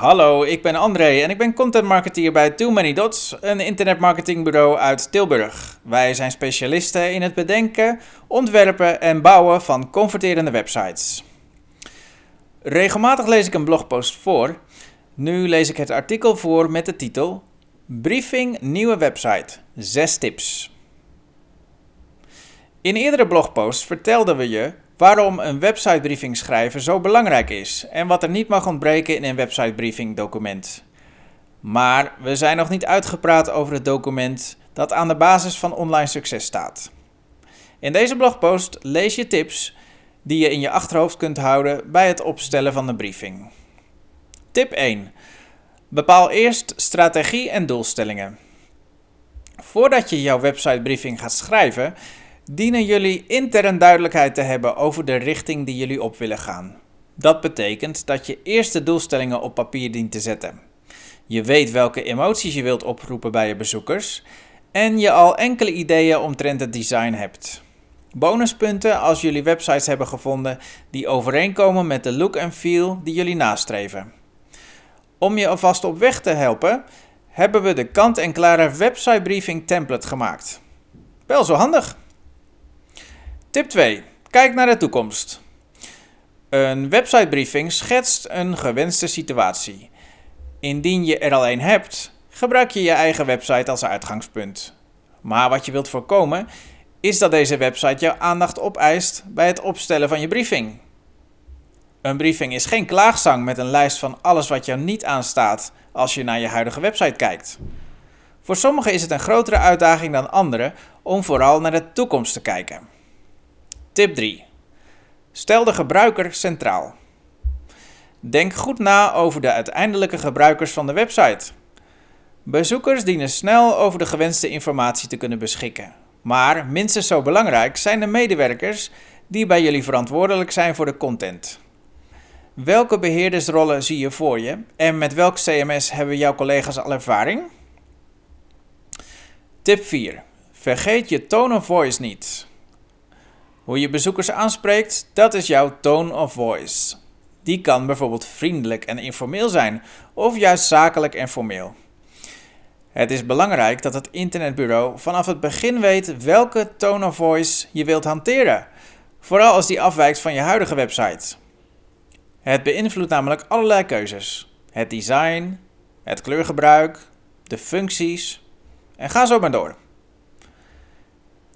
Hallo, ik ben André en ik ben content marketeer bij Too Many Dots, een internetmarketingbureau uit Tilburg. Wij zijn specialisten in het bedenken, ontwerpen en bouwen van converterende websites. Regelmatig lees ik een blogpost voor. Nu lees ik het artikel voor met de titel Briefing nieuwe website 6 tips. In eerdere blogposts vertelden we je waarom een websitebriefing schrijven zo belangrijk is en wat er niet mag ontbreken in een websitebriefing document. Maar we zijn nog niet uitgepraat over het document dat aan de basis van online succes staat. In deze blogpost lees je tips die je in je achterhoofd kunt houden bij het opstellen van de briefing. Tip 1. Bepaal eerst strategie en doelstellingen. Voordat je jouw websitebriefing gaat schrijven, dienen jullie intern duidelijkheid te hebben over de richting die jullie op willen gaan. Dat betekent dat je eerst de doelstellingen op papier dient te zetten. Je weet welke emoties je wilt oproepen bij je bezoekers en je al enkele ideeën omtrent het design hebt. Bonuspunten als jullie websites hebben gevonden die overeenkomen met de look en feel die jullie nastreven. Om je alvast op weg te helpen, hebben we de kant-en-klare website briefing template gemaakt. Wel zo handig! Tip 2. Kijk naar de toekomst. Een websitebriefing schetst een gewenste situatie. Indien je er al een hebt, gebruik je je eigen website als uitgangspunt. Maar wat je wilt voorkomen is dat deze website jouw aandacht opeist bij het opstellen van je briefing. Een briefing is geen klaagzang met een lijst van alles wat jou niet aanstaat als je naar je huidige website kijkt. Voor sommigen is het een grotere uitdaging dan anderen om vooral naar de toekomst te kijken. Tip 3. Stel de gebruiker centraal. Denk goed na over de uiteindelijke gebruikers van de website. Bezoekers dienen snel over de gewenste informatie te kunnen beschikken. Maar minstens zo belangrijk zijn de medewerkers die bij jullie verantwoordelijk zijn voor de content. Welke beheerdersrollen zie je voor je en met welk CMS hebben jouw collega's al ervaring? Tip 4. Vergeet je tone of voice niet. Hoe je bezoekers aanspreekt, dat is jouw tone of voice. Die kan bijvoorbeeld vriendelijk en informeel zijn, of juist zakelijk en formeel. Het is belangrijk dat het internetbureau vanaf het begin weet welke tone of voice je wilt hanteren, vooral als die afwijkt van je huidige website. Het beïnvloedt namelijk allerlei keuzes: het design, het kleurgebruik, de functies en ga zo maar door.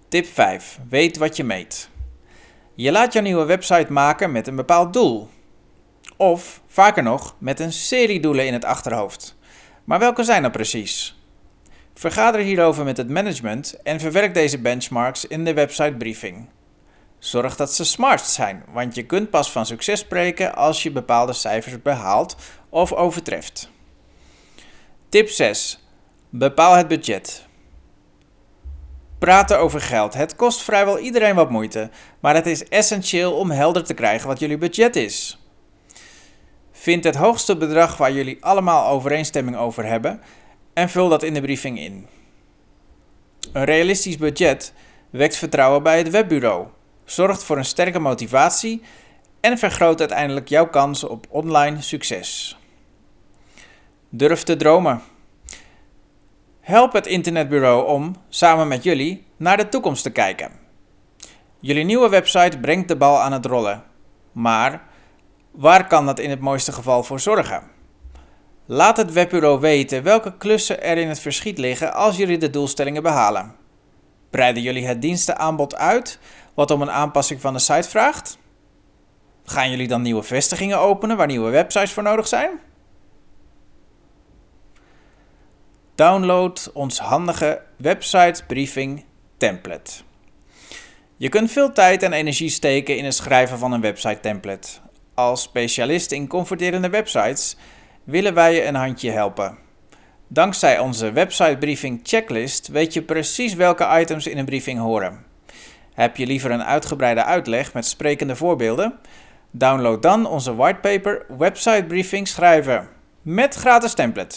Tip 5. Weet wat je meet. Je laat jouw nieuwe website maken met een bepaald doel. Of, vaker nog, met een serie doelen in het achterhoofd. Maar welke zijn dat precies? Vergader hierover met het management en verwerk deze benchmarks in de website briefing. Zorg dat ze smart zijn, want je kunt pas van succes spreken als je bepaalde cijfers behaalt of overtreft. Tip 6. Bepaal het budget. Praten over geld. Het kost vrijwel iedereen wat moeite, maar het is essentieel om helder te krijgen wat jullie budget is. Vind het hoogste bedrag waar jullie allemaal overeenstemming over hebben en vul dat in de briefing in. Een realistisch budget wekt vertrouwen bij het webbureau, zorgt voor een sterke motivatie en vergroot uiteindelijk jouw kans op online succes. Durf te dromen. Help het internetbureau om, samen met jullie, naar de toekomst te kijken. Jullie nieuwe website brengt de bal aan het rollen. Maar waar kan dat in het mooiste geval voor zorgen? Laat het webbureau weten welke klussen er in het verschiet liggen als jullie de doelstellingen behalen. Breiden jullie het dienstenaanbod uit, wat om een aanpassing van de site vraagt? Gaan jullie dan nieuwe vestigingen openen waar nieuwe websites voor nodig zijn? Download ons handige website briefing template. Je kunt veel tijd en energie steken in het schrijven van een website template. Als specialist in converterende websites willen wij je een handje helpen. Dankzij onze website briefing checklist weet je precies welke items in een briefing horen. Heb je liever een uitgebreide uitleg met sprekende voorbeelden? Download dan onze whitepaper Website Briefing schrijven met gratis template.